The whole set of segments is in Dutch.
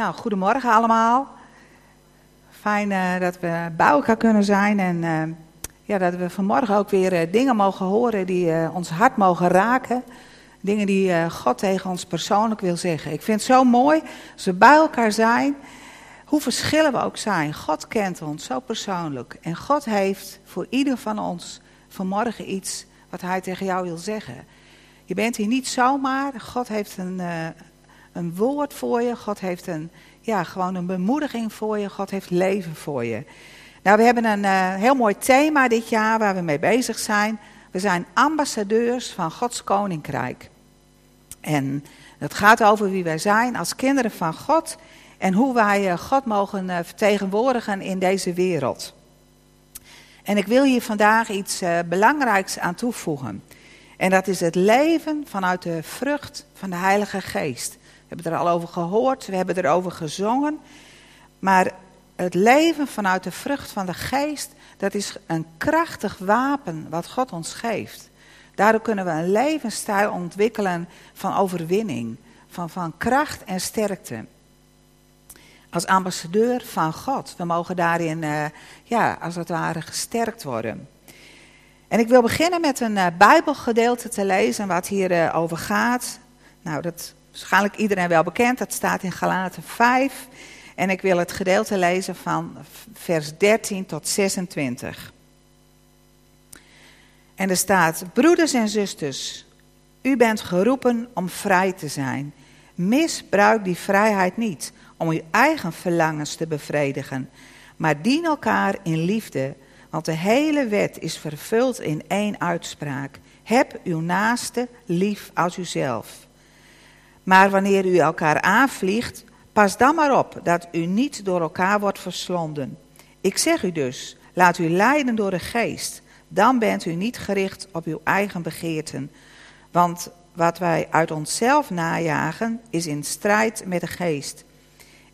Nou, goedemorgen allemaal. Fijn uh, dat we bij elkaar kunnen zijn en uh, ja, dat we vanmorgen ook weer uh, dingen mogen horen die ons hart mogen raken. Dingen die God tegen ons persoonlijk wil zeggen. Ik vind het zo mooi als we bij elkaar zijn, hoe verschillen we ook zijn. God kent ons zo persoonlijk en God heeft voor ieder van ons vanmorgen iets wat Hij tegen jou wil zeggen. Je bent hier niet zomaar, God heeft een een woord voor je. God heeft een, ja, gewoon een bemoediging voor je. God heeft leven voor je. Nou, we hebben een uh, heel mooi thema dit jaar waar we mee bezig zijn. We zijn ambassadeurs van Gods koninkrijk. En het gaat over wie wij zijn als kinderen van God en hoe wij uh, God mogen uh, vertegenwoordigen in deze wereld. En ik wil hier vandaag iets belangrijks aan toevoegen. En dat is het leven vanuit de vrucht van de Heilige Geest. We hebben er al over gehoord, we hebben erover gezongen. Maar het leven vanuit de vrucht van de geest, dat is een krachtig wapen wat God ons geeft. Daardoor kunnen we een levensstijl ontwikkelen van overwinning, van, van kracht en sterkte. Als ambassadeur van God. We mogen daarin, uh, ja, als het ware, gesterkt worden. En ik wil beginnen met een uh, Bijbelgedeelte te lezen wat hier uh, over gaat. Nou, dat waarschijnlijk iedereen wel bekend. Dat staat in Galaten 5. En ik wil het gedeelte lezen van vers 13 tot 26. En er staat: Broeders en zusters, u bent geroepen om vrij te zijn. Misbruik die vrijheid niet om uw eigen verlangens te bevredigen, maar dien elkaar in liefde. Want de hele wet is vervuld in één uitspraak: Heb uw naaste lief als uzelf. Maar wanneer u elkaar aanvliegt, pas dan maar op dat u niet door elkaar wordt verslonden. Ik zeg u dus, laat u leiden door de geest. Dan bent u niet gericht op uw eigen begeerten. Want wat wij uit onszelf najagen, is in strijd met de geest.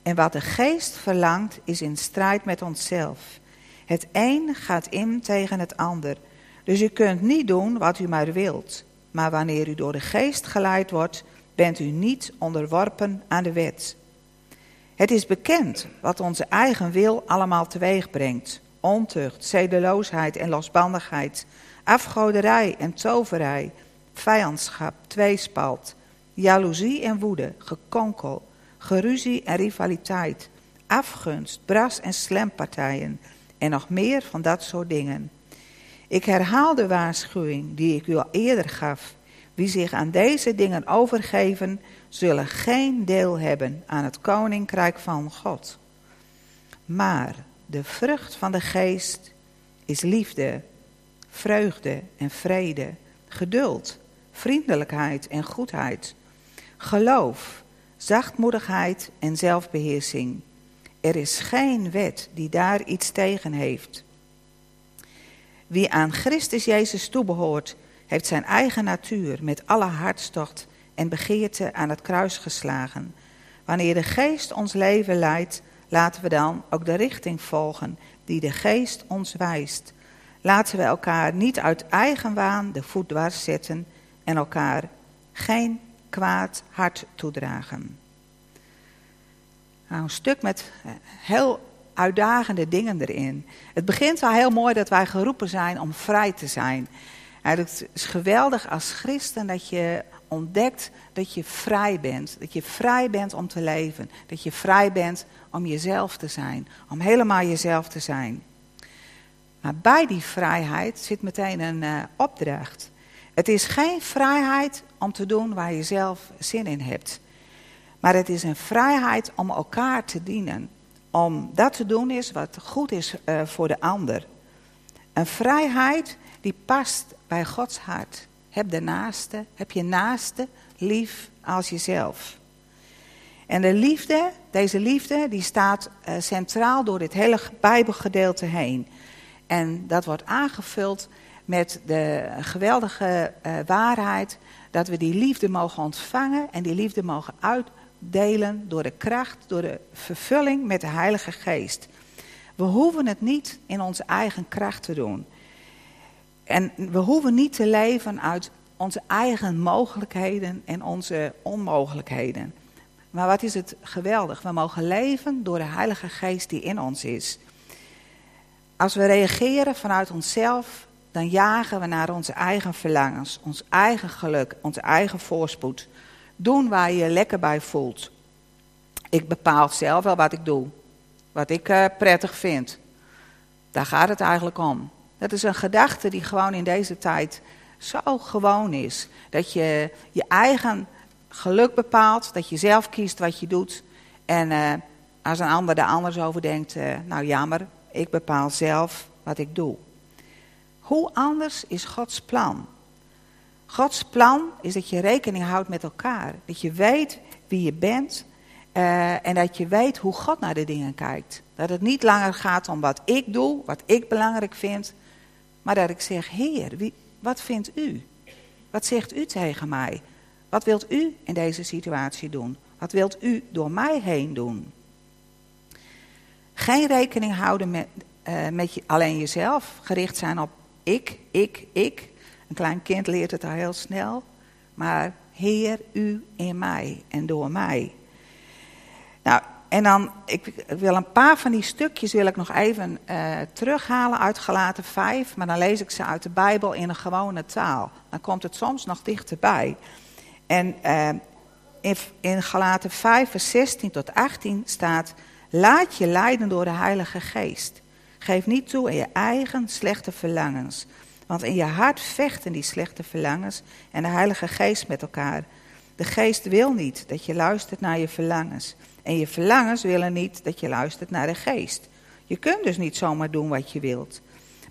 En wat de geest verlangt, is in strijd met onszelf. Het een gaat in tegen het ander. Dus u kunt niet doen wat u maar wilt. Maar wanneer u door de geest geleid wordt, bent u niet onderworpen aan de wet. Het is bekend wat onze eigen wil allemaal teweeg brengt: ontucht, zedeloosheid en losbandigheid, afgoderij en toverij, vijandschap, tweespalt, jaloezie en woede, gekonkel, geruzie en rivaliteit, afgunst, bras en slempartijen en nog meer van dat soort dingen. Ik herhaal de waarschuwing die ik u al eerder gaf. Wie zich aan deze dingen overgeven, zullen geen deel hebben aan het koninkrijk van God. Maar de vrucht van de geest is liefde, vreugde en vrede, geduld, vriendelijkheid en goedheid, geloof, zachtmoedigheid en zelfbeheersing. Er is geen wet die daar iets tegen heeft. Wie aan Christus Jezus toebehoort, heeft zijn eigen natuur met alle hartstocht en begeerte aan het kruis geslagen. Wanneer de geest ons leven leidt, laten we dan ook de richting volgen die de geest ons wijst. Laten we elkaar niet uit eigen waan de voet dwars zetten en elkaar geen kwaad hart toedragen. Nou, een stuk met heel uitdagende dingen erin. Het begint wel heel mooi dat wij geroepen zijn om vrij te zijn. Het is geweldig als christen dat je ontdekt dat je vrij bent. Dat je vrij bent om te leven. Dat je vrij bent om jezelf te zijn. Om helemaal jezelf te zijn. Maar bij die vrijheid zit meteen een uh, opdracht. Het is geen vrijheid om te doen waar je zelf zin in hebt. Maar het is een vrijheid om elkaar te dienen. Om dat te doen is wat goed is uh, voor de ander. Een vrijheid die past bij Gods hart. Heb de naaste, heb je naaste lief als jezelf. En de liefde, deze liefde, die staat uh, centraal door dit hele Bijbelgedeelte heen. En dat wordt aangevuld met de geweldige uh, waarheid dat we die liefde mogen ontvangen en die liefde mogen uitdelen door de kracht, door de vervulling met de Heilige Geest. We hoeven het niet in onze eigen kracht te doen. En we hoeven niet te leven uit onze eigen mogelijkheden en onze onmogelijkheden. Maar wat is het geweldig? We mogen leven door de Heilige Geest die in ons is. Als we reageren vanuit onszelf, dan jagen we naar onze eigen verlangens, ons eigen geluk, onze eigen voorspoed. Doen waar je je lekker bij voelt. Ik bepaal zelf wel wat ik doe, wat ik uh, prettig vind. Daar gaat het eigenlijk om. Dat is een gedachte die gewoon in deze tijd zo gewoon is. Dat je je eigen geluk bepaalt, dat je zelf kiest wat je doet. En uh, als een ander er anders over denkt, uh, nou jammer, ik bepaal zelf wat ik doe. Hoe anders is Gods plan? Gods plan is dat je rekening houdt met elkaar. Dat je weet wie je bent uh, en dat je weet hoe God naar de dingen kijkt. Dat het niet langer gaat om wat ik doe, wat ik belangrijk vind, maar dat ik zeg: Heer, wie, wat vindt u? Wat zegt u tegen mij? Wat wilt u in deze situatie doen? Wat wilt u door mij heen doen? Geen rekening houden met, uh, met je, alleen jezelf, gericht zijn op ik, ik, ik. Een klein kind leert het al heel snel. Maar Heer, u in mij en door mij. Nou, en dan, ik wil een paar van die stukjes wil ik nog even uh, terughalen uit Galaten 5, maar dan lees ik ze uit de Bijbel in een gewone taal. Dan komt het soms nog dichterbij. En uh, in, in Galaten 5, vers 16 tot 18 staat, laat je leiden door de Heilige Geest. Geef niet toe aan je eigen slechte verlangens, want in je hart vechten die slechte verlangens en de Heilige Geest met elkaar. De Geest wil niet dat je luistert naar je verlangens. En je verlangens willen niet dat je luistert naar de geest. Je kunt dus niet zomaar doen wat je wilt.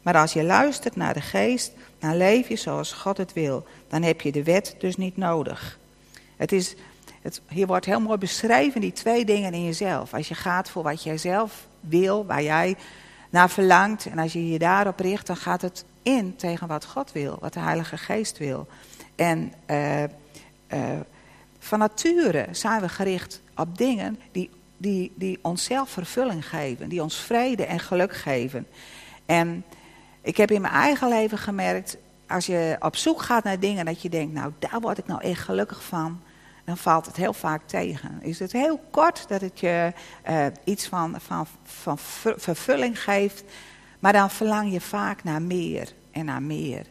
Maar als je luistert naar de geest, dan leef je zoals God het wil. Dan heb je de wet dus niet nodig. Het is, het, hier wordt heel mooi beschreven die twee dingen in jezelf. Als je gaat voor wat jij zelf wil, waar jij naar verlangt. En als je je daarop richt, dan gaat het in tegen wat God wil, wat de Heilige Geest wil. En uh, uh, van nature zijn we gericht op dingen die, die, die onszelf vervulling geven, die ons vrede en geluk geven. En ik heb in mijn eigen leven gemerkt, als je op zoek gaat naar dingen dat je denkt, nou daar word ik nou echt gelukkig van, dan valt het heel vaak tegen. Is het heel kort dat het je uh, iets van, van, van vervulling geeft, maar dan verlang je vaak naar meer en naar meer.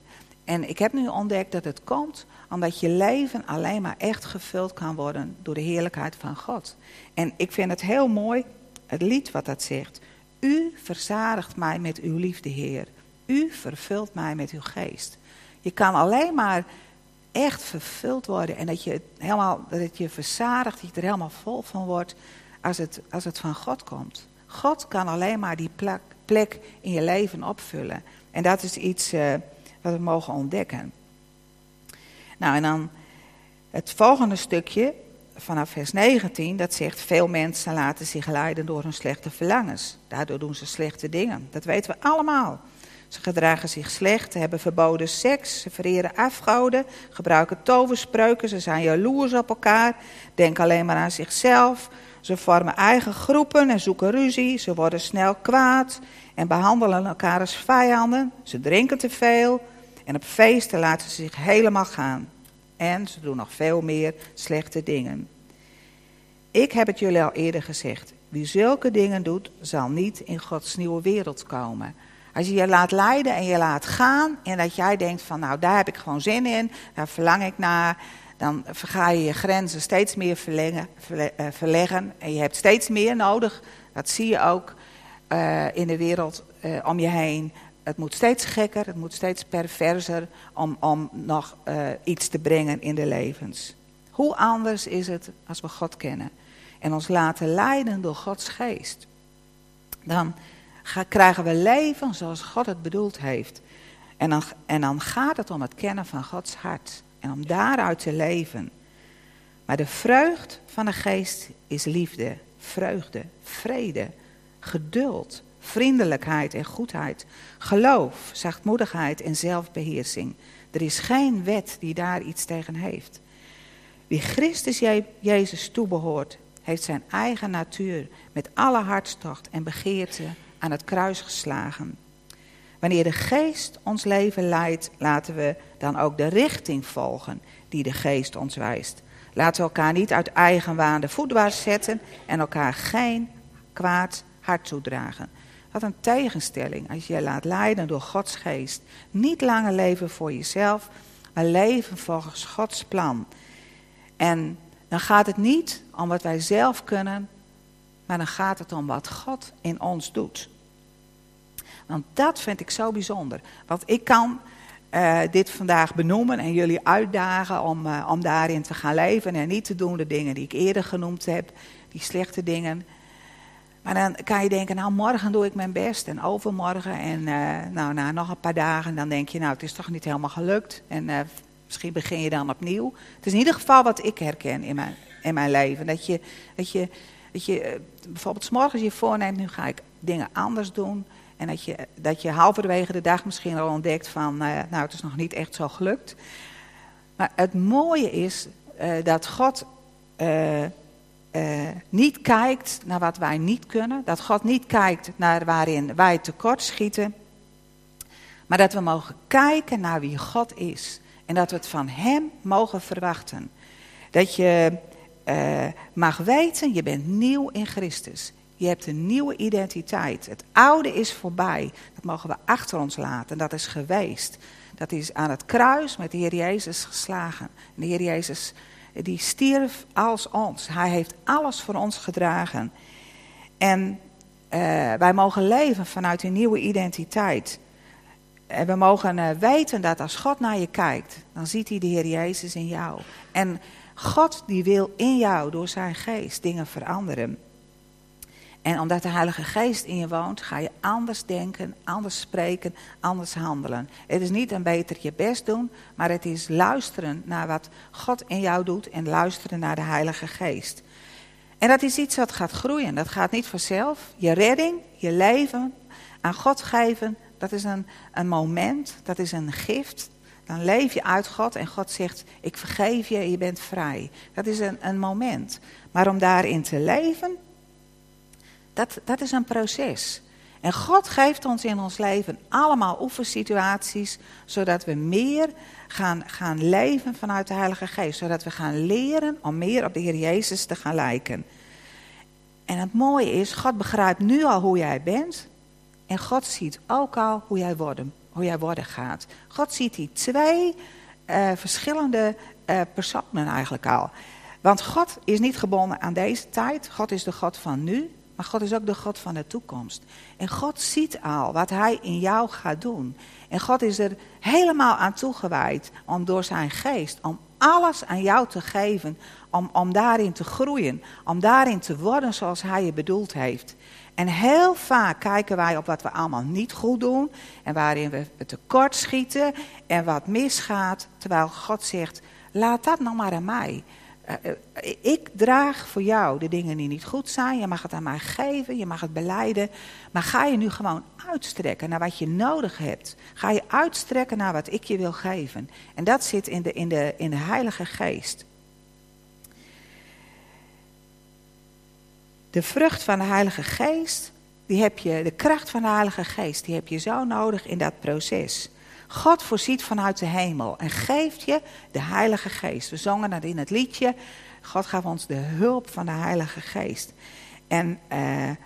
En ik heb nu ontdekt dat het komt omdat je leven alleen maar echt gevuld kan worden door de heerlijkheid van God. En ik vind het heel mooi, het lied wat dat zegt. U verzadigt mij met uw liefde, Heer. U vervult mij met uw geest. Je kan alleen maar echt vervuld worden en dat je, helemaal, dat je verzadigt, dat je er helemaal vol van wordt als het, als het van God komt. God kan alleen maar die plek, plek in je leven opvullen. En dat is iets uh, wat we mogen ontdekken. Nou, en dan het volgende stukje vanaf vers 19, dat zegt: Veel mensen laten zich leiden door hun slechte verlangens. Daardoor doen ze slechte dingen. Dat weten we allemaal. Ze gedragen zich slecht, hebben verboden seks, ze vereren afgoden, gebruiken toverspreuken, ze zijn jaloers op elkaar, denken alleen maar aan zichzelf. Ze vormen eigen groepen en zoeken ruzie, ze worden snel kwaad en behandelen elkaar als vijanden. Ze drinken te veel, en op feesten laten ze zich helemaal gaan. En ze doen nog veel meer slechte dingen. Ik heb het jullie al eerder gezegd. Wie zulke dingen doet, zal niet in Gods nieuwe wereld komen. Als je je laat leiden en je laat gaan en dat jij denkt van nou daar heb ik gewoon zin in, daar verlang ik naar, dan ga je je grenzen steeds meer verlengen, eh, verleggen en je hebt steeds meer nodig. Dat zie je ook uh, in de wereld uh, om je heen het moet steeds gekker, het moet steeds perverser om, om nog uh, iets te brengen in de levens. Hoe anders is het als we God kennen en ons laten leiden door Gods geest? Dan krijgen we leven zoals God het bedoeld heeft. En dan, en dan gaat het om het kennen van Gods hart en om daaruit te leven. Maar de vreugd van de geest is liefde, vreugde, vrede, geduld, vriendelijkheid en goedheid, geloof, zachtmoedigheid en zelfbeheersing. Er is geen wet die daar iets tegen heeft. Wie Christus Jezus toebehoort, heeft zijn eigen natuur met alle hartstocht en begeerte aan het kruis geslagen. Wanneer de geest ons leven leidt, laten we dan ook de richting volgen die de geest ons wijst. Laten we elkaar niet uit eigen waan de voetwaarts zetten en elkaar geen kwaad hart toedragen. Wat een tegenstelling als je laat leiden door Gods geest. Niet langer leven voor jezelf, maar leven volgens Gods plan. En dan gaat het niet om wat wij zelf kunnen, maar dan gaat het om wat God in ons doet. Want dat vind ik zo bijzonder. Want ik kan uh, dit vandaag benoemen en jullie uitdagen om, uh, om daarin te gaan leven en niet te doen de dingen die ik eerder genoemd heb, die slechte dingen. Maar dan kan je denken, nou morgen doe ik mijn best en overmorgen en uh, nou, na nog een paar dagen dan denk je, nou het is toch niet helemaal gelukt en misschien begin je dan opnieuw. Het is in ieder geval wat ik herken in mijn, in mijn leven. Dat je, dat je, dat je bijvoorbeeld s morgens je voorneemt, nu ga ik dingen anders doen. En dat je, dat je halverwege de dag misschien al ontdekt van, nou het is nog niet echt zo gelukt. Maar het mooie is dat God uh, niet kijkt naar wat wij niet kunnen. Dat God niet kijkt naar waarin wij tekort schieten. Maar dat we mogen kijken naar wie God is. En dat we het van Hem mogen verwachten. Dat je mag weten, je bent nieuw in Christus. Je hebt een nieuwe identiteit. Het oude is voorbij. Dat mogen we achter ons laten. Dat is geweest. Dat is aan het kruis met de Heer Jezus geslagen. De Heer Jezus die stierf als ons. Hij heeft alles voor ons gedragen. En uh, wij mogen leven vanuit een nieuwe identiteit. En we mogen uh, weten dat als God naar je kijkt, dan ziet hij de Heer Jezus in jou. En God die wil in jou door zijn geest dingen veranderen. En omdat de Heilige Geest in je woont, ga je anders denken, anders spreken, anders handelen. Het is niet een beter je best doen, maar het is luisteren naar wat God in jou doet en luisteren naar de Heilige Geest. En dat is iets wat gaat groeien. Dat gaat niet vanzelf. Je redding, je leven aan God geven, dat is een, een moment, dat is een gift. Dan leef je uit God en God zegt, ik vergeef je, je bent vrij. Dat is een, een moment. Maar om daarin te leven, dat, dat is een proces. En God geeft ons in ons leven allemaal oefensituaties, zodat we meer gaan, gaan leven vanuit de Heilige Geest. Zodat we gaan leren om meer op de Heer Jezus te gaan lijken. En het mooie is, God begrijpt nu al hoe jij bent. En God ziet ook al hoe jij worden, hoe jij worden gaat. God ziet die twee uh, verschillende uh, personen eigenlijk al. Want God is niet gebonden aan deze tijd. God is de God van nu. Maar God is ook de God van de toekomst. En God ziet al wat Hij in jou gaat doen. En God is er helemaal aan toegewijd om door zijn geest, om alles aan jou te geven, om, om daarin te groeien, om daarin te worden zoals Hij je bedoeld heeft. En heel vaak kijken wij op wat we allemaal niet goed doen en waarin we tekort schieten en wat misgaat, terwijl God zegt, laat dat nou maar aan mij. Uh, ik draag voor jou de dingen die niet goed zijn. Je mag het aan mij geven, je mag het beleiden. Maar ga je nu gewoon uitstrekken naar wat je nodig hebt. Ga je uitstrekken naar wat ik je wil geven. En dat zit in de, in de, in de Heilige Geest. De vrucht van de Heilige Geest, die heb je, de kracht van de Heilige Geest, die heb je zo nodig in dat proces. God voorziet vanuit de hemel en geeft je de Heilige Geest. We zongen dat in het liedje. God gaf ons de hulp van de Heilige Geest. En uh, uh,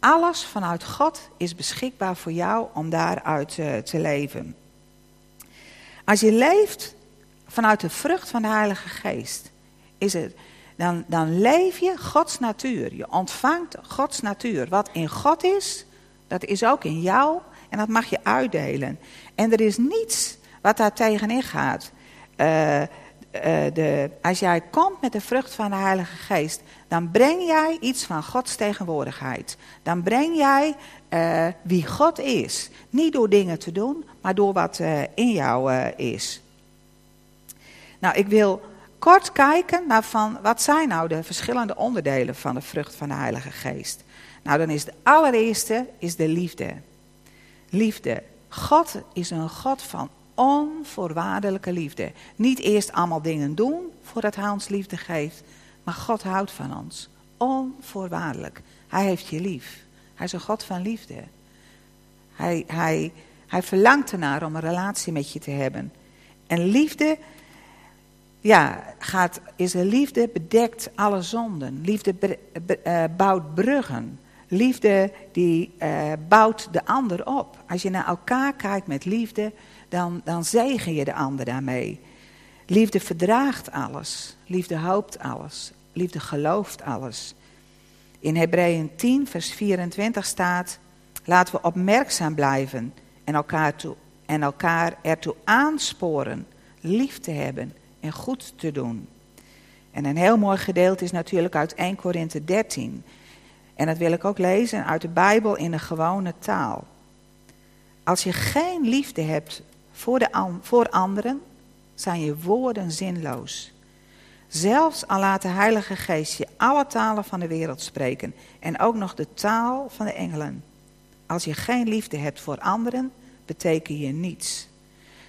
alles vanuit God is beschikbaar voor jou om daaruit uh, te leven. Als je leeft vanuit de vrucht van de Heilige Geest, is het, dan, dan leef je Gods natuur. Je ontvangt Gods natuur. Wat in God is, dat is ook in jou en dat mag je uitdelen. En er is niets wat daar tegenin gaat. Uh, uh, de, als jij komt met de vrucht van de Heilige Geest, dan breng jij iets van Gods tegenwoordigheid. Dan breng jij uh, wie God is. Niet door dingen te doen, maar door wat in jou is. Nou, ik wil kort kijken naar van, wat zijn nou de verschillende onderdelen van de vrucht van de Heilige Geest. Nou, dan is de allereerste is de liefde. Liefde. God is een God van onvoorwaardelijke liefde. Niet eerst allemaal dingen doen voordat hij ons liefde geeft. Maar God houdt van ons. Onvoorwaardelijk. Hij heeft je lief. Hij is een God van liefde. Hij, hij, hij verlangt ernaar om een relatie met je te hebben. En liefde ja, gaat, is de liefde bedekt alle zonden. Liefde uh, bouwt bruggen. Liefde die uh, bouwt de ander op. Als je naar elkaar kijkt met liefde, dan, dan zegen je de ander daarmee. Liefde verdraagt alles. Liefde hoopt alles. Liefde gelooft alles. In Hebreeën 10, vers 24 staat: Laten we opmerkzaam blijven en elkaar, toe, en elkaar ertoe aansporen lief te hebben en goed te doen. En een heel mooi gedeelte is natuurlijk uit 1 Korinthe 13. En dat wil ik ook lezen uit de Bijbel in een gewone taal. Als je geen liefde hebt voor, de, voor anderen, zijn je woorden zinloos. Zelfs al laat de Heilige Geest je alle talen van de wereld spreken en ook nog de taal van de engelen. Als je geen liefde hebt voor anderen, beteken je niets.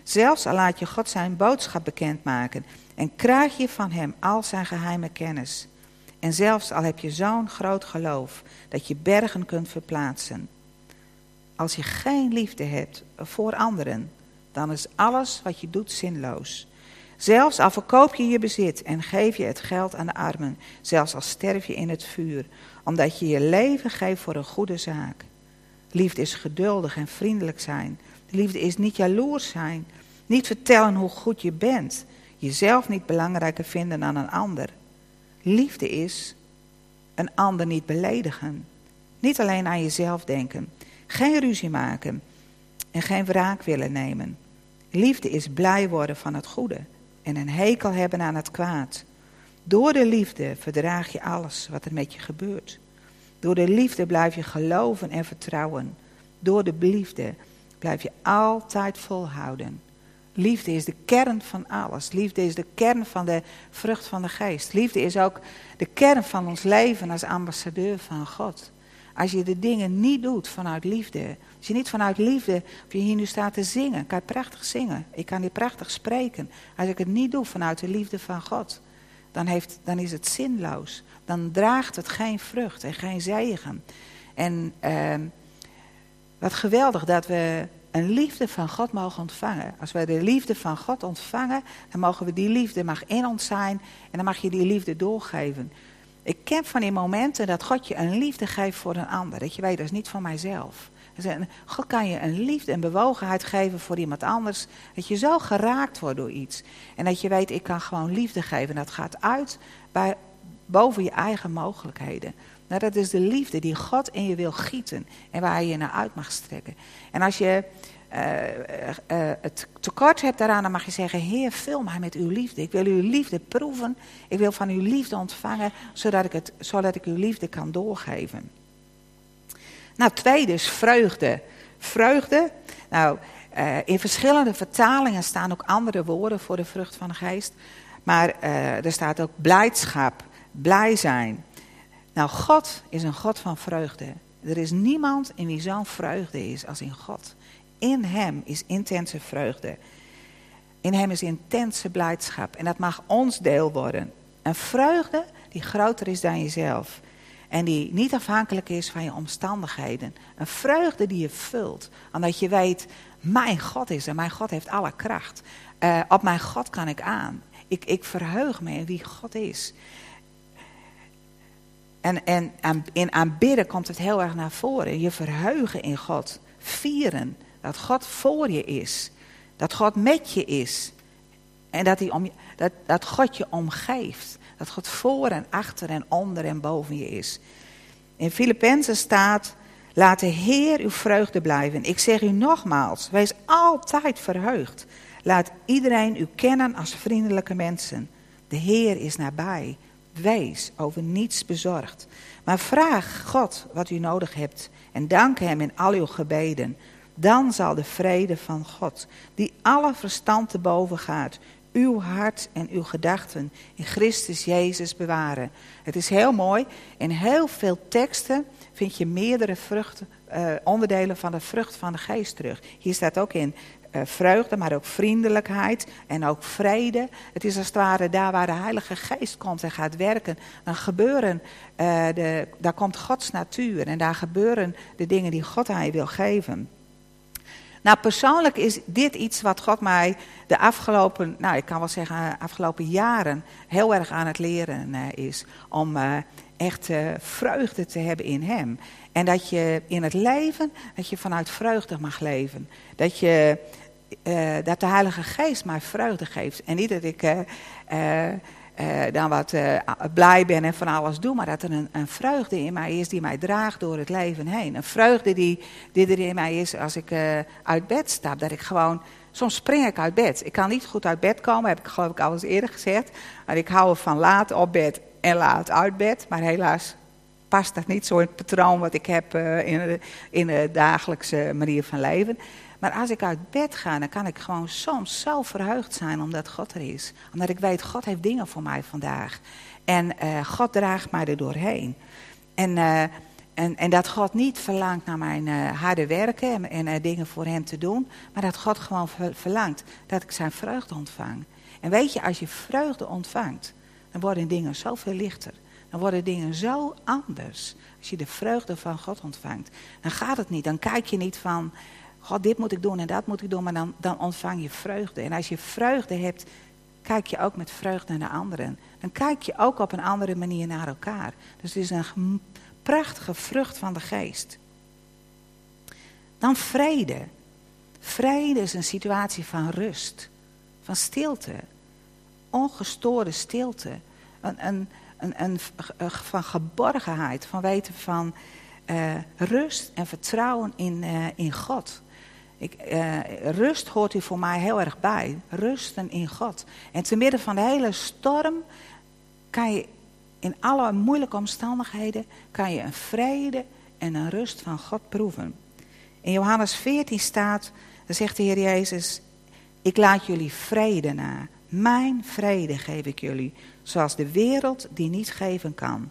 Zelfs al laat je God zijn boodschap bekendmaken en krijg je van hem al zijn geheime kennis. En zelfs al heb je zo'n groot geloof dat je bergen kunt verplaatsen. Als je geen liefde hebt voor anderen, dan is alles wat je doet zinloos. Zelfs al verkoop je je bezit en geef je het geld aan de armen, zelfs al sterf je in het vuur, omdat je je leven geeft voor een goede zaak. Liefde is geduldig en vriendelijk zijn. Liefde is niet jaloers zijn, niet vertellen hoe goed je bent, jezelf niet belangrijker vinden dan een ander. Liefde is een ander niet beledigen. Niet alleen aan jezelf denken. Geen ruzie maken en geen wraak willen nemen. Liefde is blij worden van het goede en een hekel hebben aan het kwaad. Door de liefde verdraag je alles wat er met je gebeurt. Door de liefde blijf je geloven en vertrouwen. Door de liefde blijf je altijd volhouden. Liefde is de kern van alles. Liefde is de kern van de vrucht van de geest. Liefde is ook de kern van ons leven als ambassadeur van God. Als je de dingen niet doet vanuit liefde. Als je niet vanuit liefde, of je hier nu staat te zingen, kan je prachtig zingen. Ik kan hier prachtig spreken. Als ik het niet doe vanuit de liefde van God, dan, heeft, dan is het zinloos. Dan draagt het geen vrucht en geen zegen. En uh, wat geweldig dat we een liefde van God mogen ontvangen. Als wij de liefde van God ontvangen, dan mogen we die liefde mag in ons zijn en dan mag je die liefde doorgeven. Ik ken van die momenten dat God je een liefde geeft voor een ander. Dat je weet, dat is niet van mijzelf. God kan je een liefde en bewogenheid geven voor iemand anders. Dat je zo geraakt wordt door iets. En dat je weet, ik kan gewoon liefde geven. En dat gaat uit bij, boven je eigen mogelijkheden. Dat is de liefde die God in je wil gieten en waar je je naar uit mag strekken. En als je uh, uh, het tekort hebt daaraan, dan mag je zeggen: Heer, vul mij met uw liefde. Ik wil uw liefde proeven. Ik wil van uw liefde ontvangen, zodat ik, het, zodat ik uw liefde kan doorgeven. Nou, tweede is vreugde. Vreugde. Nou, in verschillende vertalingen staan ook andere woorden voor de vrucht van de geest. Maar er staat ook blijdschap, blij zijn. Nou, God is een God van vreugde. Er is niemand in wie zo'n vreugde is als in God. In Hem is intense vreugde. In Hem is intense blijdschap. En dat mag ons deel worden. Een vreugde die groter is dan jezelf. En die niet afhankelijk is van je omstandigheden. Een vreugde die je vult. Omdat je weet, mijn God is er. Mijn God heeft alle kracht. Uh, op mijn God kan ik aan. Ik, ik verheug me in wie God is. En, en in aanbidden komt het heel erg naar voren. Je verheugen in God. Vieren dat God voor je is. Dat God met je is. En dat, hij om, dat, dat God je omgeeft. Dat God voor en achter en onder en boven je is. In Filippenzen staat, laat de Heer uw vreugde blijven. Ik zeg u nogmaals, wees altijd verheugd. Laat iedereen u kennen als vriendelijke mensen. De Heer is nabij. Wees over niets bezorgd. Maar vraag God wat u nodig hebt en dank Hem in al uw gebeden. Dan zal de vrede van God, die alle verstand te boven gaat, uw hart en uw gedachten in Christus Jezus bewaren. Het is heel mooi. In heel veel teksten vind je meerdere vruchten, uh, onderdelen van de vrucht van de geest terug. Hier staat ook in vreugde, maar ook vriendelijkheid en ook vrede. Het is als het ware daar waar de Heilige Geest komt en gaat werken. Dan gebeuren, uh, de, daar komt Gods natuur en daar gebeuren de dingen die God aan je wil geven. Nou, persoonlijk is dit iets wat God mij de afgelopen, nou ik kan wel zeggen, afgelopen jaren heel erg aan het leren uh, is. Om echt vreugde te hebben in Hem. En dat je in het leven, dat je vanuit vreugde mag leven. Dat, je, dat de Heilige Geest mij vreugde geeft. En niet dat ik uh, dan wat blij ben en van alles doe, maar dat er een, een, vreugde in mij is die mij draagt door het leven heen. Een vreugde die, er in mij is als ik uit bed stap. Dat ik gewoon, soms spring ik uit bed. Ik kan niet goed uit bed komen, heb ik geloof ik al eens eerder gezegd. Maar ik hou van laat op bed en laat uit bed. Maar helaas past dat niet zo in het patroon wat ik heb in, in de dagelijkse manier van leven. Maar als ik uit bed ga, dan kan ik gewoon soms zo verheugd zijn omdat God er is. Omdat ik weet, God heeft dingen voor mij vandaag. En uh, God draagt mij er doorheen. En, uh, en, en dat God niet verlangt naar mijn uh, harde werken en, en dingen voor hem te doen. Maar dat God gewoon verlangt dat ik zijn vreugde ontvang. En weet je, als je vreugde ontvangt, dan worden dingen zoveel lichter. Dan worden dingen zo anders. Als je de vreugde van God ontvangt. Dan gaat het niet. Dan kijk je niet van God, dit moet ik doen en dat moet ik doen, maar dan, dan ontvang je vreugde. En als je vreugde hebt, kijk je ook met vreugde naar anderen. Dan kijk je ook op een andere manier naar elkaar. Dus het is een prachtige vrucht van de geest. Dan vrede. Vrede is een situatie van rust, van stilte, ongestoorde stilte, van geborgenheid, van weten van uh, rust en vertrouwen in, uh, in God. Ik, uh, rust hoort hier voor mij heel erg bij. Rusten in God. En te midden van de hele storm kan je in alle moeilijke omstandigheden kan je een vrede en een rust van God proeven. In Johannes 14 staat, dan zegt de Heer Jezus, ik laat jullie vrede na. Mijn vrede geef ik jullie, zoals de wereld die niet geven kan.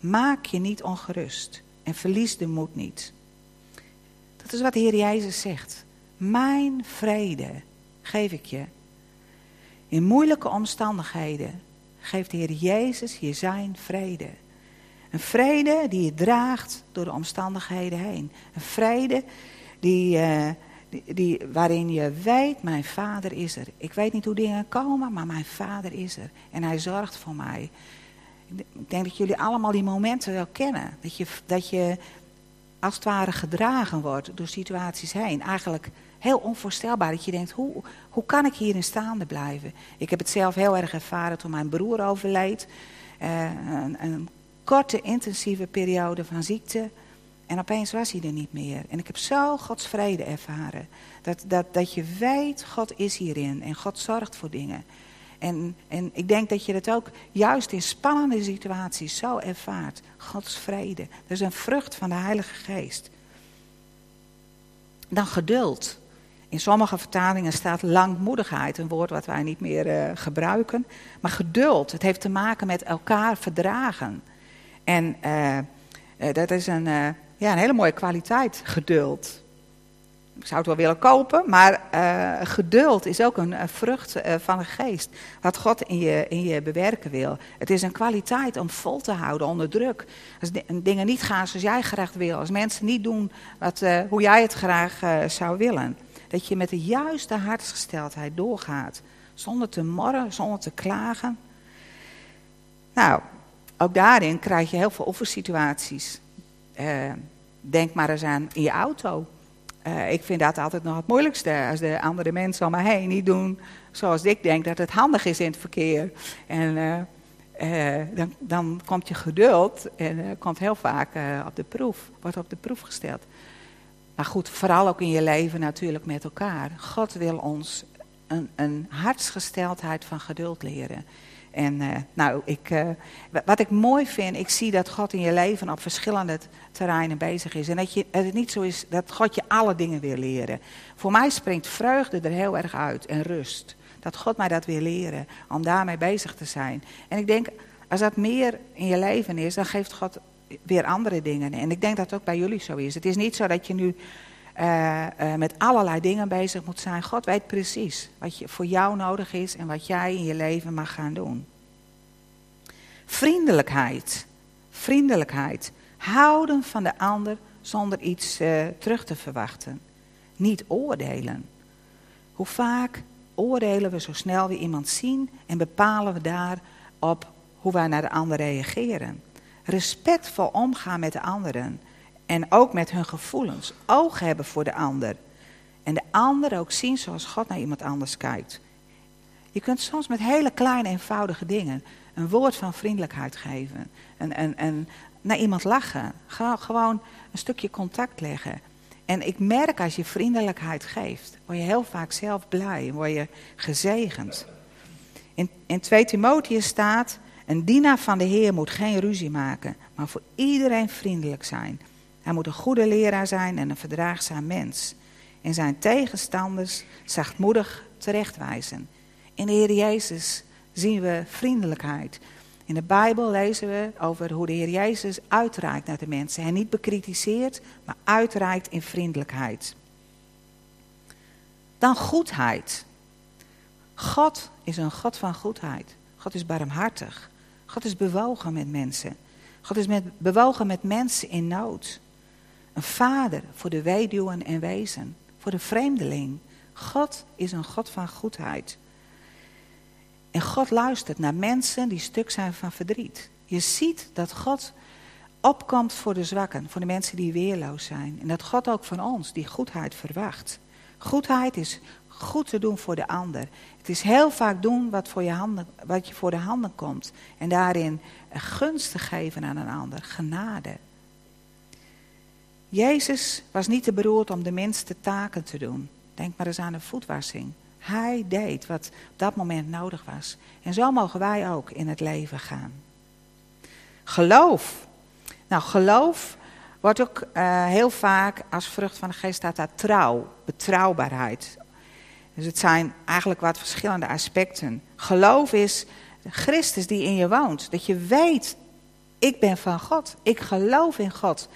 Maak je niet ongerust en verlies de moed niet. Dat is wat de Heer Jezus zegt. Mijn vrede geef ik je. In moeilijke omstandigheden geeft de Heer Jezus je zijn vrede. Een vrede die je draagt door de omstandigheden heen. Een vrede die, die, die, waarin je weet, mijn vader is er. Ik weet niet hoe dingen komen, maar mijn vader is er. En hij zorgt voor mij. Ik denk dat jullie allemaal die momenten wel kennen. Dat je, dat je als het ware gedragen wordt door situaties heen. Eigenlijk heel onvoorstelbaar dat je denkt, hoe, hoe kan ik hierin staande blijven? Ik heb het zelf heel erg ervaren toen mijn broer overleed. Uh, een, een, korte, intensieve periode van ziekte. En opeens was hij er niet meer. En ik heb zo Gods vrede ervaren. Dat, dat, dat je weet, God is hierin en God zorgt voor dingen. En, en ik denk dat je dat ook juist in spannende situaties zo ervaart. Gods vrede. Dat is een vrucht van de Heilige Geest. Dan geduld. In sommige vertalingen staat langmoedigheid, een woord wat wij niet meer uh, gebruiken. Maar geduld, het heeft te maken met elkaar verdragen. En uh, uh, dat is een, ja, een hele mooie kwaliteit, geduld. Ik zou het wel willen kopen, maar uh, geduld is ook een, vrucht uh, van de geest. Wat God in je, in je bewerken wil. Het is een kwaliteit om vol te houden onder druk. Als dingen niet gaan zoals jij graag wil. Als mensen niet doen wat, uh, hoe jij het graag zou willen. Dat je met de juiste hartsgesteldheid doorgaat. Zonder te morren, zonder te klagen. Nou, ook daarin krijg je heel veel offersituaties. denk maar eens aan in je auto. Uh, ik vind dat altijd nog het moeilijkste. Als de andere mensen om me heen niet doen zoals ik denk dat het handig is in het verkeer. En uh, uh, dan, dan, komt je geduld en komt heel vaak op de proef, wordt op de proef gesteld. Maar goed, vooral ook in je leven natuurlijk met elkaar. God wil ons een, een hartsgesteldheid van geduld leren. En uh, nou, ik, uh, wat ik mooi vind, ik zie dat God in je leven op verschillende terreinen bezig is. En dat, je, het niet zo is dat God je alle dingen wil leren. Voor mij springt vreugde er heel erg uit en rust. Dat God mij dat wil leren, om daarmee bezig te zijn. En ik denk, als dat meer in je leven is, dan geeft God weer andere dingen. En ik denk dat het ook bij jullie zo is. Het is niet zo dat je nu uh, uh, met allerlei dingen bezig moet zijn. God weet precies wat je, voor jou nodig is en wat jij in je leven mag gaan doen. Vriendelijkheid. Vriendelijkheid. Houden van de ander zonder iets uh, terug te verwachten. niet oordelen. Hoe vaak oordelen we zo snel weer iemand zien en bepalen we daarop hoe wij naar de ander reageren. Respectvol omgaan met de anderen en ook met hun gevoelens. Oog hebben voor de ander. En de ander ook zien zoals God naar iemand anders kijkt. Je kunt soms met hele kleine, eenvoudige dingen een woord van vriendelijkheid geven. En, en, en naar iemand lachen. Gewoon een stukje contact leggen. En ik merk als je vriendelijkheid geeft, word je heel vaak zelf blij en word je gezegend. In, in 2 Timotheus staat, een dienaar van de Heer moet geen ruzie maken, maar voor iedereen vriendelijk zijn. Hij moet een goede leraar zijn en een verdraagzaam mens. En zijn tegenstanders zachtmoedig terechtwijzen. In de Heer Jezus zien we vriendelijkheid. In de Bijbel lezen we over hoe de Heer Jezus uitreikt naar de mensen. Hij niet bekritiseert, maar uitreikt in vriendelijkheid. Dan goedheid. God is een God van goedheid. God is barmhartig. God is bewogen met mensen. God is met, bewogen met mensen in nood. Een vader voor de weduwen en wezen. Voor de vreemdeling. God is een God van goedheid. En God luistert naar mensen die stuk zijn van verdriet. Je ziet dat God opkomt voor de zwakken, voor de mensen die weerloos zijn. En dat God ook van ons die goedheid verwacht. Goedheid is goed te doen voor de ander. Het is heel vaak doen wat, voor je, handen, wat je voor de handen komt. En daarin gunst te geven aan een ander, genade. Jezus was niet te beroerd om de minste taken te doen. Denk maar eens aan de voetwassing. Hij deed wat op dat moment nodig was. En zo mogen wij ook in het leven gaan. Geloof. Nou, geloof wordt ook uh, heel vaak als vrucht van de geest staat daar trouw, betrouwbaarheid. Dus het zijn eigenlijk wat verschillende aspecten. Geloof is Christus die in je woont. Dat je weet, ik ben van God. Ik geloof in God.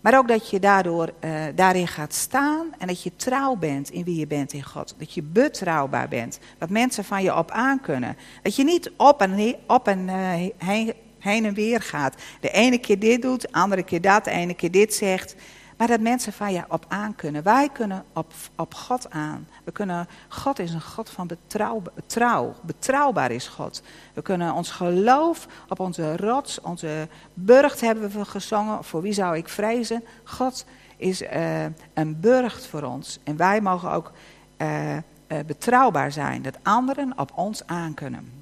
Maar ook dat je daardoor uh, daarin gaat staan en dat je trouw bent in wie je bent in God. Dat je betrouwbaar bent. Dat mensen van je op aan kunnen. Dat je niet op en, op en uh, heen, heen, en weer gaat. De ene keer dit doet, de andere keer dat, de ene keer dit zegt. Maar dat mensen van je op aan kunnen. Wij kunnen op, op God aan. We kunnen, God is een God van betrouw, trouw. Betrouwbaar is God. We kunnen ons geloof op onze rots, onze burcht hebben we gezongen. Voor wie zou ik vrezen? God is uh, een burcht voor ons. En wij mogen ook uh, uh, betrouwbaar zijn. Dat anderen op ons aan kunnen.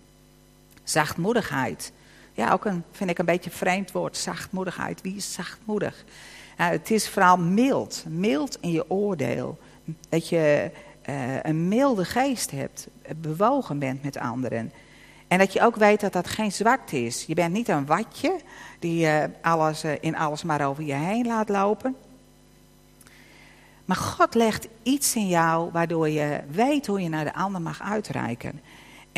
Zachtmoedigheid. Ja, ook een, vind ik een beetje vreemd woord. Zachtmoedigheid. Wie is zachtmoedig? Het is vooral mild. Mild in je oordeel. Dat je uh, een milde geest hebt. Bewogen bent met anderen. En dat je ook weet dat dat geen zwakte is. Je bent niet een watje die uh, alles, uh, in alles maar over je heen laat lopen. Maar God legt iets in jou waardoor je weet hoe je naar de ander mag uitreiken.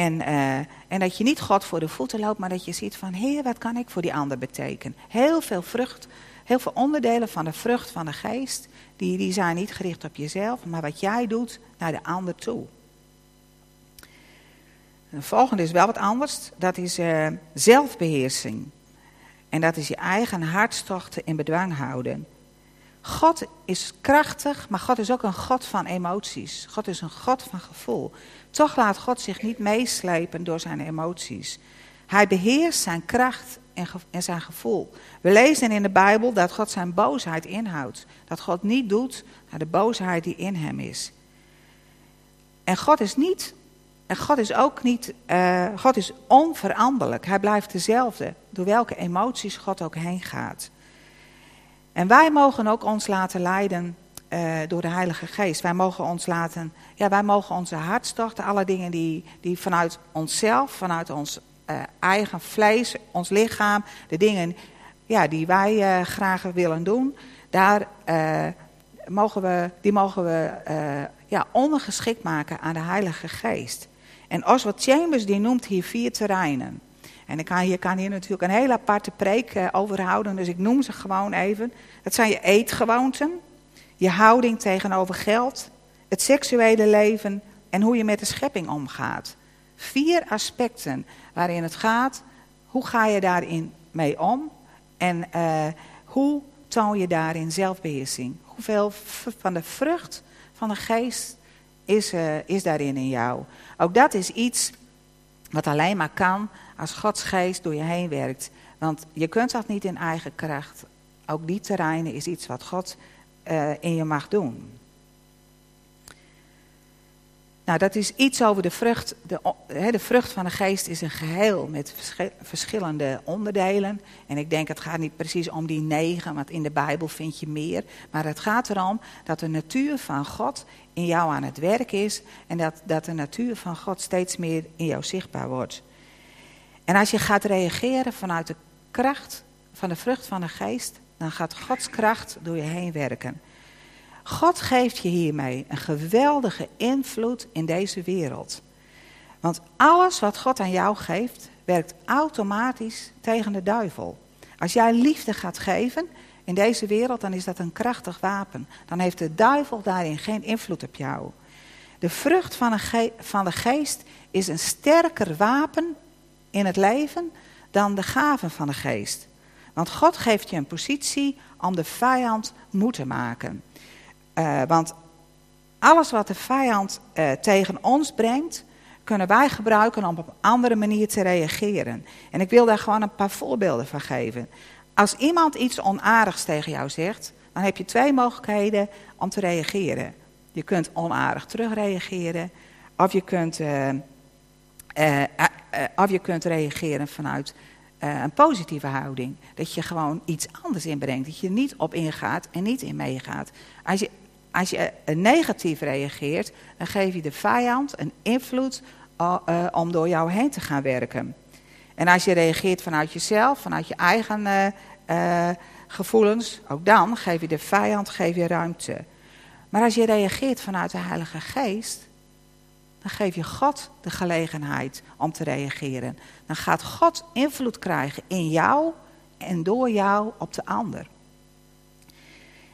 En, uh, en dat je niet God voor de voeten loopt, maar dat je ziet van, heer, wat kan ik voor die ander betekenen? Heel veel vrucht Heel veel onderdelen van de vrucht van de geest, die, die zijn niet gericht op jezelf, maar wat jij doet naar de ander toe. De volgende is wel wat anders, dat is uh, zelfbeheersing. En dat is je eigen hartstochten in bedwang houden. God is krachtig, maar God is ook een God van emoties. God is een God van gevoel. Toch laat God zich niet meeslepen door zijn emoties. Hij beheerst zijn kracht en, zijn gevoel. We lezen in de Bijbel dat God zijn boosheid inhoudt. Dat God niet doet naar de boosheid die in hem is. En God is niet, en God is ook niet, uh, God is onveranderlijk. Hij blijft dezelfde, door welke emoties God ook heen gaat. En wij mogen ook ons laten leiden uh, door de Heilige Geest. Wij mogen ons laten, ja, wij mogen onze hartstochten, alle dingen die, die vanuit onszelf, vanuit ons uh, eigen vlees, ons lichaam, de dingen ja, die wij uh, graag willen doen, daar mogen we, die mogen we ja, ondergeschikt maken aan de Heilige Geest. En Oswald Chambers die noemt hier vier terreinen. En ik kan, kan hier natuurlijk een hele aparte preek over houden, dus ik noem ze gewoon even. Dat zijn je eetgewoonten, je houding tegenover geld, het seksuele leven en hoe je met de schepping omgaat. Vier aspecten waarin het gaat, hoe ga je daarin mee om en uh, hoe toon je daarin zelfbeheersing? Hoeveel van de vrucht van de geest is, uh, is daarin in jou. Ook dat is iets wat alleen maar kan als Gods geest door je heen werkt. Want je kunt dat niet in eigen kracht. Ook die terreinen is iets wat God uh, in je mag doen. Nou, dat is iets over de vrucht. De, de, vrucht van de geest is een geheel met verschillende onderdelen. En ik denk, het gaat niet precies om die negen, want in de Bijbel vind je meer. Maar het gaat erom dat de natuur van God in jou aan het werk is. En dat, dat de natuur van God steeds meer in jou zichtbaar wordt. En als je gaat reageren vanuit de kracht van de vrucht van de geest, dan gaat Gods kracht door je heen werken. God geeft je hiermee een geweldige invloed in deze wereld. Want alles wat God aan jou geeft, werkt automatisch tegen de duivel. Als jij liefde gaat geven in deze wereld, dan is dat een krachtig wapen. Dan heeft de duivel daarin geen invloed op jou. De vrucht van, de geest is een sterker wapen in het leven dan de gaven van de geest. Want God geeft je een positie om de vijand moe te maken. Uh, want alles wat de vijand uh, tegen ons brengt, kunnen wij gebruiken om op een andere manier te reageren. En ik wil daar gewoon een paar voorbeelden van geven. Als iemand iets onaardigs tegen jou zegt, dan heb je twee mogelijkheden om te reageren. Je kunt onaardig terugreageren, of je kunt, uh, of je kunt reageren vanuit een positieve houding. Dat je gewoon iets anders inbrengt. Dat je er niet op ingaat en niet in meegaat. Als je als je negatief reageert, dan geef je de vijand een invloed om door jou heen te gaan werken. En als je reageert vanuit jezelf, vanuit je eigen gevoelens, ook dan geef je de vijand geef je ruimte. Maar als je reageert vanuit de Heilige Geest, dan geef je God de gelegenheid om te reageren. Dan gaat God invloed krijgen in jou en door jou op de ander.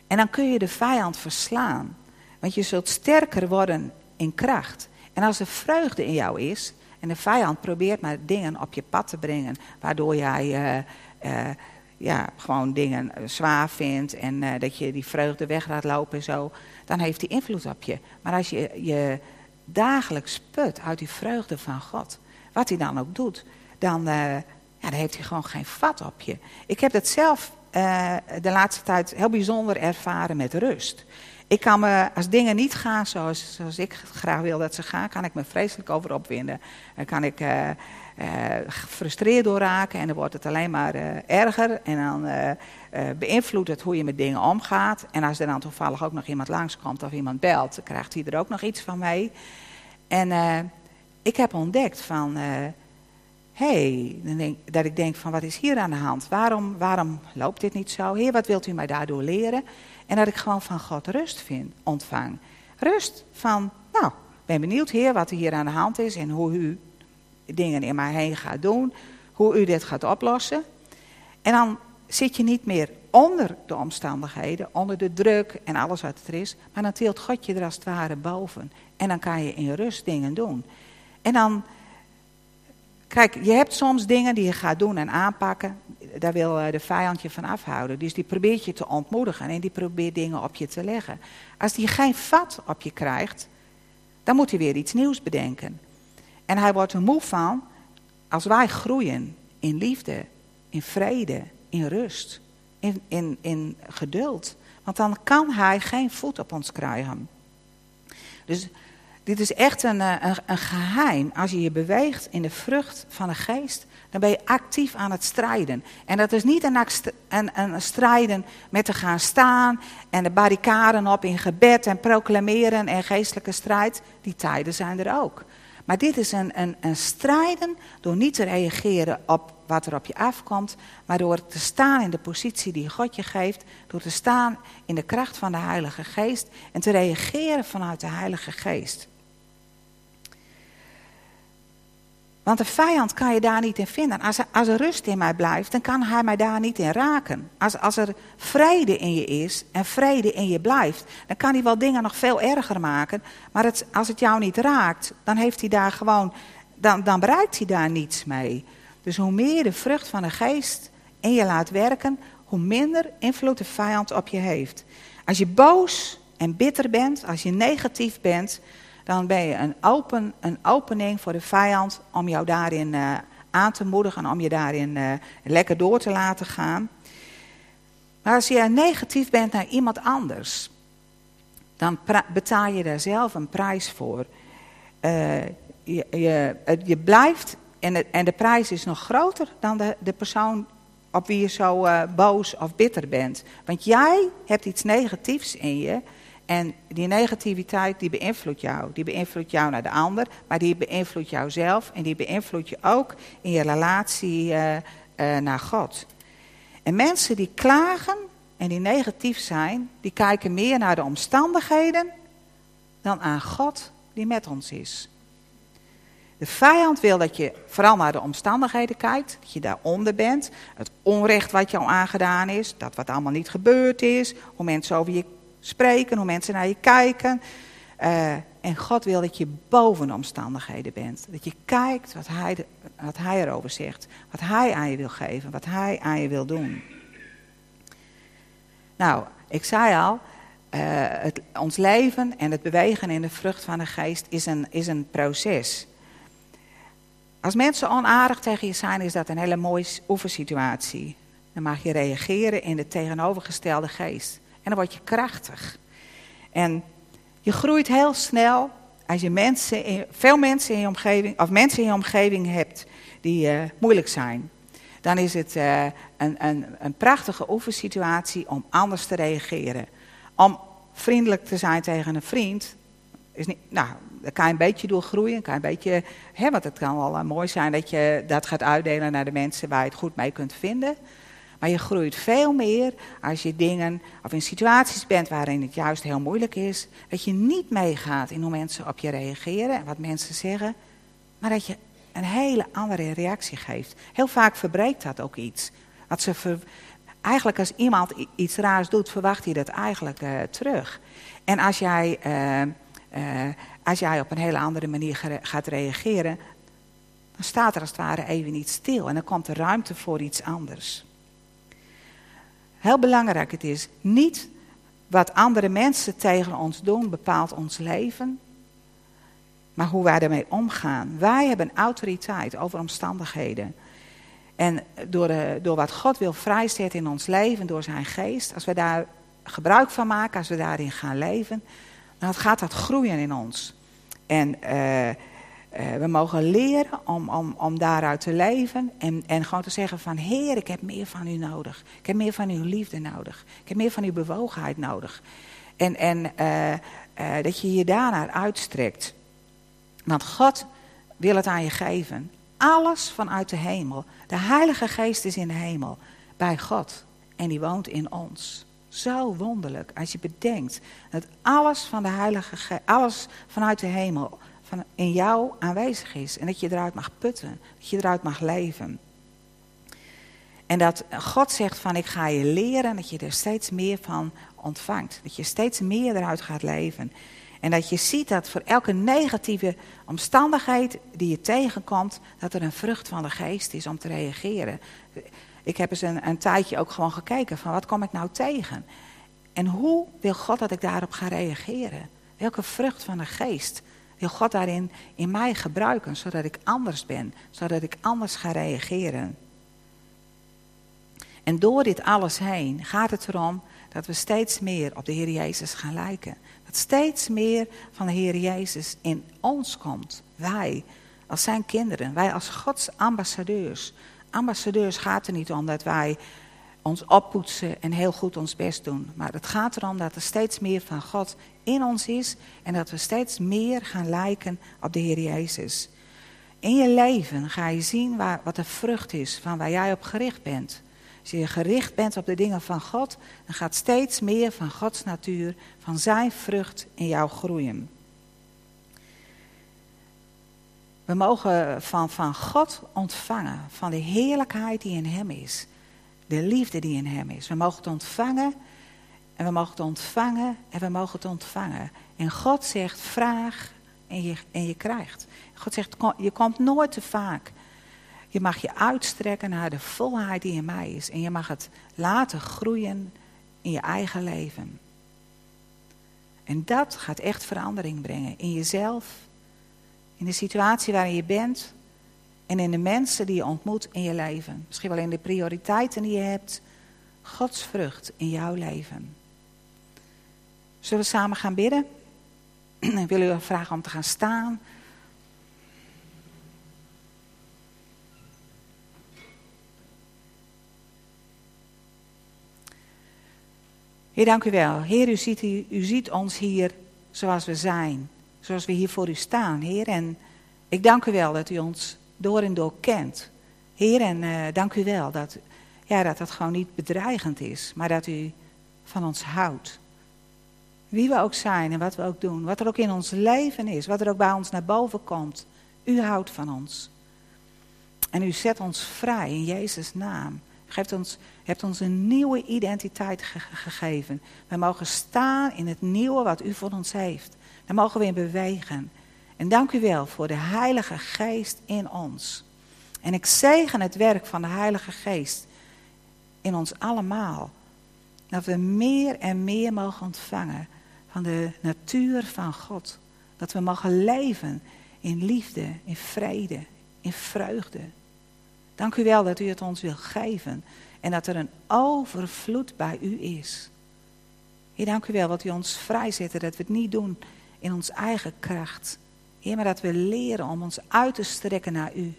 En dan kun je de vijand verslaan. Want je zult sterker worden in kracht. En als er vreugde in jou is, en de vijand probeert maar dingen op je pad te brengen, waardoor jij uh, uh, ja, gewoon dingen zwaar vindt en dat je die vreugde weg laat lopen en zo, dan heeft hij invloed op je. Maar als je je dagelijks put uit die vreugde van God, wat hij dan ook doet, dan, ja, dan heeft hij gewoon geen vat op je. Ik heb dat zelf uh, de laatste tijd heel bijzonder ervaren met rust. Ik kan me, als dingen niet gaan zoals, zoals ik graag wil dat ze gaan, kan ik me vreselijk over opwinden. Dan kan ik uh, gefrustreerd door raken en dan wordt het alleen maar erger. En dan beïnvloedt het hoe je met dingen omgaat. En als er dan toevallig ook nog iemand langskomt of iemand belt, dan krijgt hij er ook nog iets van mee. En ik heb ontdekt van hey, dat ik denk van wat is hier aan de hand? Waarom, waarom loopt dit niet zo? Heer, wat wilt u mij daardoor leren? En dat ik gewoon van God rust vind, ontvang. Rust van, nou, ben benieuwd Heer wat er hier aan de hand is en hoe u dingen in mij heen gaat doen. Hoe u dit gaat oplossen. En dan zit je niet meer onder de omstandigheden, onder de druk en alles wat er is. Maar dan tilt God je er als het ware boven. En dan kan je in rust dingen doen. En dan Kijk, je hebt soms dingen die je gaat doen en aanpakken. Daar wil eh, de vijand je van afhouden. Dus die probeert je te ontmoedigen en die probeert dingen op je te leggen. Als die geen vat op je krijgt, dan moet hij weer iets nieuws bedenken. En hij wordt er moe van als wij groeien in liefde, in vrede, in rust, in, in, in geduld. Want dan kan hij geen voet op ons krijgen. Dus dit is echt een, eh, een, een, geheim. Als je je beweegt in de vrucht van de geest, dan ben je actief aan het strijden. En dat is niet een, een, een strijden met te gaan staan en de barricaden op in gebed en proclameren en geestelijke strijd. Die tijden zijn er ook. Maar dit is een, een, een strijden door niet te reageren op wat er op je afkomt, maar door te staan in de positie die God je geeft, door te staan in de kracht van de Heilige Geest en te reageren vanuit de Heilige Geest. Want de vijand kan je daar niet in vinden. Als er, als er rust in mij blijft, dan kan hij mij daar niet in raken. Als, als er vrede in je is en vrede in je blijft, dan kan hij wel dingen nog veel erger maken. Maar het, als het jou niet raakt, dan, heeft hij daar gewoon, dan, dan bereikt hij daar niets mee. Dus hoe meer de vrucht van de geest in je laat werken, hoe minder invloed de vijand op je heeft. Als je boos en bitter bent, als je negatief bent, dan ben je een, open, een opening voor de vijand om jou daarin uh, aan te moedigen, om je daarin uh, lekker door te laten gaan. Maar als je negatief bent naar iemand anders, dan betaal je daar zelf een prijs voor. Uh, je, je, je, blijft, en de, en de prijs is nog groter dan de, de persoon op wie je zo boos of bitter bent. Want jij hebt iets negatiefs in je. En die negativiteit die beïnvloedt jou. Die beïnvloedt jou naar de ander, maar die beïnvloedt jou zelf. En die beïnvloedt je ook in je relatie uh, uh, naar God. En mensen die klagen en die negatief zijn, die kijken meer naar de omstandigheden dan aan God die met ons is. De vijand wil dat je vooral naar de omstandigheden kijkt, dat je daaronder bent, het onrecht wat jou aangedaan is, dat wat allemaal niet gebeurd is, hoe mensen over je spreken, hoe mensen naar je kijken. Uh, en God wil dat je boven de omstandigheden bent. Dat je kijkt wat hij, wat hij erover zegt, wat Hij aan je wil geven, wat Hij aan je wil doen. Nou, ik zei al, uh, het, ons leven en het bewegen in de vrucht van de geest is een, is een proces. Als mensen onaardig tegen je zijn, is dat een hele mooie oefensituatie. Dan mag je reageren in de tegenovergestelde geest. En dan word je krachtig. En je groeit heel snel als je mensen veel mensen in je omgeving, of mensen in je omgeving hebt die uh, moeilijk zijn. Dan is het uh, een, een, een prachtige oefensituatie om anders te reageren. Om vriendelijk te zijn tegen een vriend, is niet, nou, kan je een beetje doorgroeien. Kan een beetje, hè, want het kan wel uh, mooi zijn dat je dat gaat uitdelen naar de mensen waar je het goed mee kunt vinden. Maar je groeit veel meer als je dingen of in situaties bent waarin het juist heel moeilijk is. Dat je niet meegaat in hoe mensen op je reageren en wat mensen zeggen. Maar dat je een hele andere reactie geeft. Heel vaak verbreekt dat ook iets. Ze. Eigenlijk als iemand iets raars doet, verwacht hij dat eigenlijk uh, terug. En als jij, uh, uh, als jij op een hele andere manier gaat reageren, dan staat er als het ware even niet stil. En dan komt er ruimte voor iets anders. Heel belangrijk het is, niet wat andere mensen tegen ons doen bepaalt ons leven, maar hoe wij ermee omgaan. Wij hebben autoriteit over omstandigheden. En door, de, door wat God wil vrijzetten in ons leven, door zijn geest, als we daar gebruik van maken, als we daarin gaan leven, dan gaat dat groeien in ons. En uh, uh, we mogen leren om, om, om daaruit te leven en, en gewoon te zeggen van Heer, ik heb meer van u nodig. Ik heb meer van uw liefde nodig. Ik heb meer van uw bewogenheid nodig. En, en uh, uh, dat je je daarnaar uitstrekt. Want God wil het aan je geven. Alles vanuit de hemel. De Heilige Geest is in de hemel. Bij God. En die woont in ons. Zo wonderlijk als je bedenkt dat alles van de Heilige Geest, alles vanuit de hemel van in jou aanwezig is. En dat je eruit mag putten. Dat je eruit mag leven. En dat God zegt van ik ga je leren dat je er steeds meer van ontvangt. Dat je steeds meer eruit gaat leven. En dat je ziet dat voor elke negatieve omstandigheid die je tegenkomt, dat er een vrucht van de geest is om te reageren. Ik heb eens een, een tijdje ook gewoon gekeken van wat kom ik nou tegen? En hoe wil God dat ik daarop ga reageren? Welke vrucht van de geest wil God daarin in mij gebruiken, zodat ik anders ben, zodat ik anders ga reageren. En door dit alles heen gaat het erom dat we steeds meer op de Heer Jezus gaan lijken. Dat steeds meer van de Heer Jezus in ons komt. Wij als zijn kinderen, wij als Gods ambassadeurs. Ambassadeurs gaat er niet om dat wij ons oppoetsen en heel goed ons best doen. Maar het gaat erom dat er steeds meer van God in ons is en dat we steeds meer gaan lijken op de Heer Jezus. In je leven ga je zien waar, wat de vrucht is van waar jij op gericht bent. Als je gericht bent op de dingen van God, dan gaat steeds meer van Gods natuur, van zijn vrucht in jou groeien. We mogen van, van God ontvangen, van de heerlijkheid die in Hem is. De liefde die in Hem is. We mogen het ontvangen en we mogen het ontvangen en we mogen het ontvangen. En God zegt vraag en je, en je krijgt. God zegt je komt nooit te vaak. Je mag je uitstrekken naar de volheid die in mij is. En je mag het laten groeien in je eigen leven. En dat gaat echt verandering brengen in jezelf, in de situatie waarin je bent en in de mensen die je ontmoet in je leven. Misschien wel in de prioriteiten die je hebt. Gods vrucht in jouw leven. Zullen we samen gaan bidden? Ik wil u vragen om te gaan staan. Heer, dank u wel. Heer, u ziet, u, ziet ons hier zoals we zijn. Zoals we hier voor u staan, Heer. En ik dank u wel dat u ons door en door kent. Heer, en uh, dank u wel dat, ja, dat dat gewoon niet bedreigend is, maar dat u van ons houdt. Wie we ook zijn en wat we ook doen, wat er ook in ons leven is, wat er ook bij ons naar boven komt. U houdt van ons. En u zet ons vrij in Jezus' naam. U geeft ons, hebt ons een nieuwe identiteit gegeven. We mogen staan in het nieuwe wat u voor ons heeft. Daar mogen we in bewegen. En dank u wel voor de Heilige Geest in ons. En ik zegen het werk van de Heilige Geest in ons allemaal. Dat we meer en meer mogen ontvangen van de natuur van God. Dat we mogen leven in liefde, in vrede, in vreugde. Dank u wel dat u het ons wil geven en dat er een overvloed bij u is. Heer, dank u wel dat u ons vrijzet, dat we het niet doen in ons eigen kracht. Heer, maar dat we leren om ons uit te strekken naar u.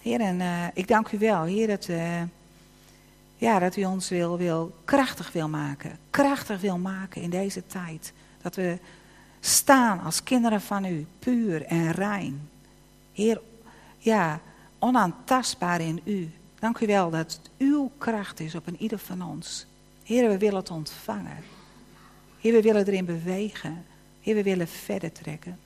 Heer, en uh, ik dank u wel, Heer, dat, uh, ja, dat u ons wil, wil, krachtig wil maken. Krachtig wil maken in deze tijd. Dat we staan als kinderen van u, puur en rein. Heer, ja, onaantastbaar in u. Dank u wel dat uw kracht is op een ieder van ons. Heer, we willen het ontvangen. Heer, we willen erin bewegen. Heer, we willen verder trekken.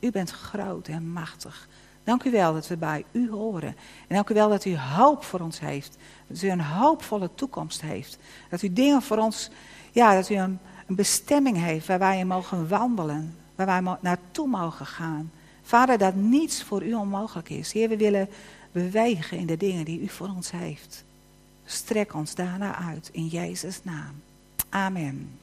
U bent groot en machtig. Dank u wel dat we bij u horen. En dank u wel dat u hoop voor ons heeft. Dat u een hoopvolle toekomst heeft. Dat u dingen voor ons, ja, dat u een, bestemming heeft waar wij in mogen wandelen. Waar wij naartoe mogen gaan. Vader, dat niets voor u onmogelijk is. Heer, we willen bewegen in de dingen die u voor ons heeft. Strek ons daarna uit in Jezus' naam. Amen.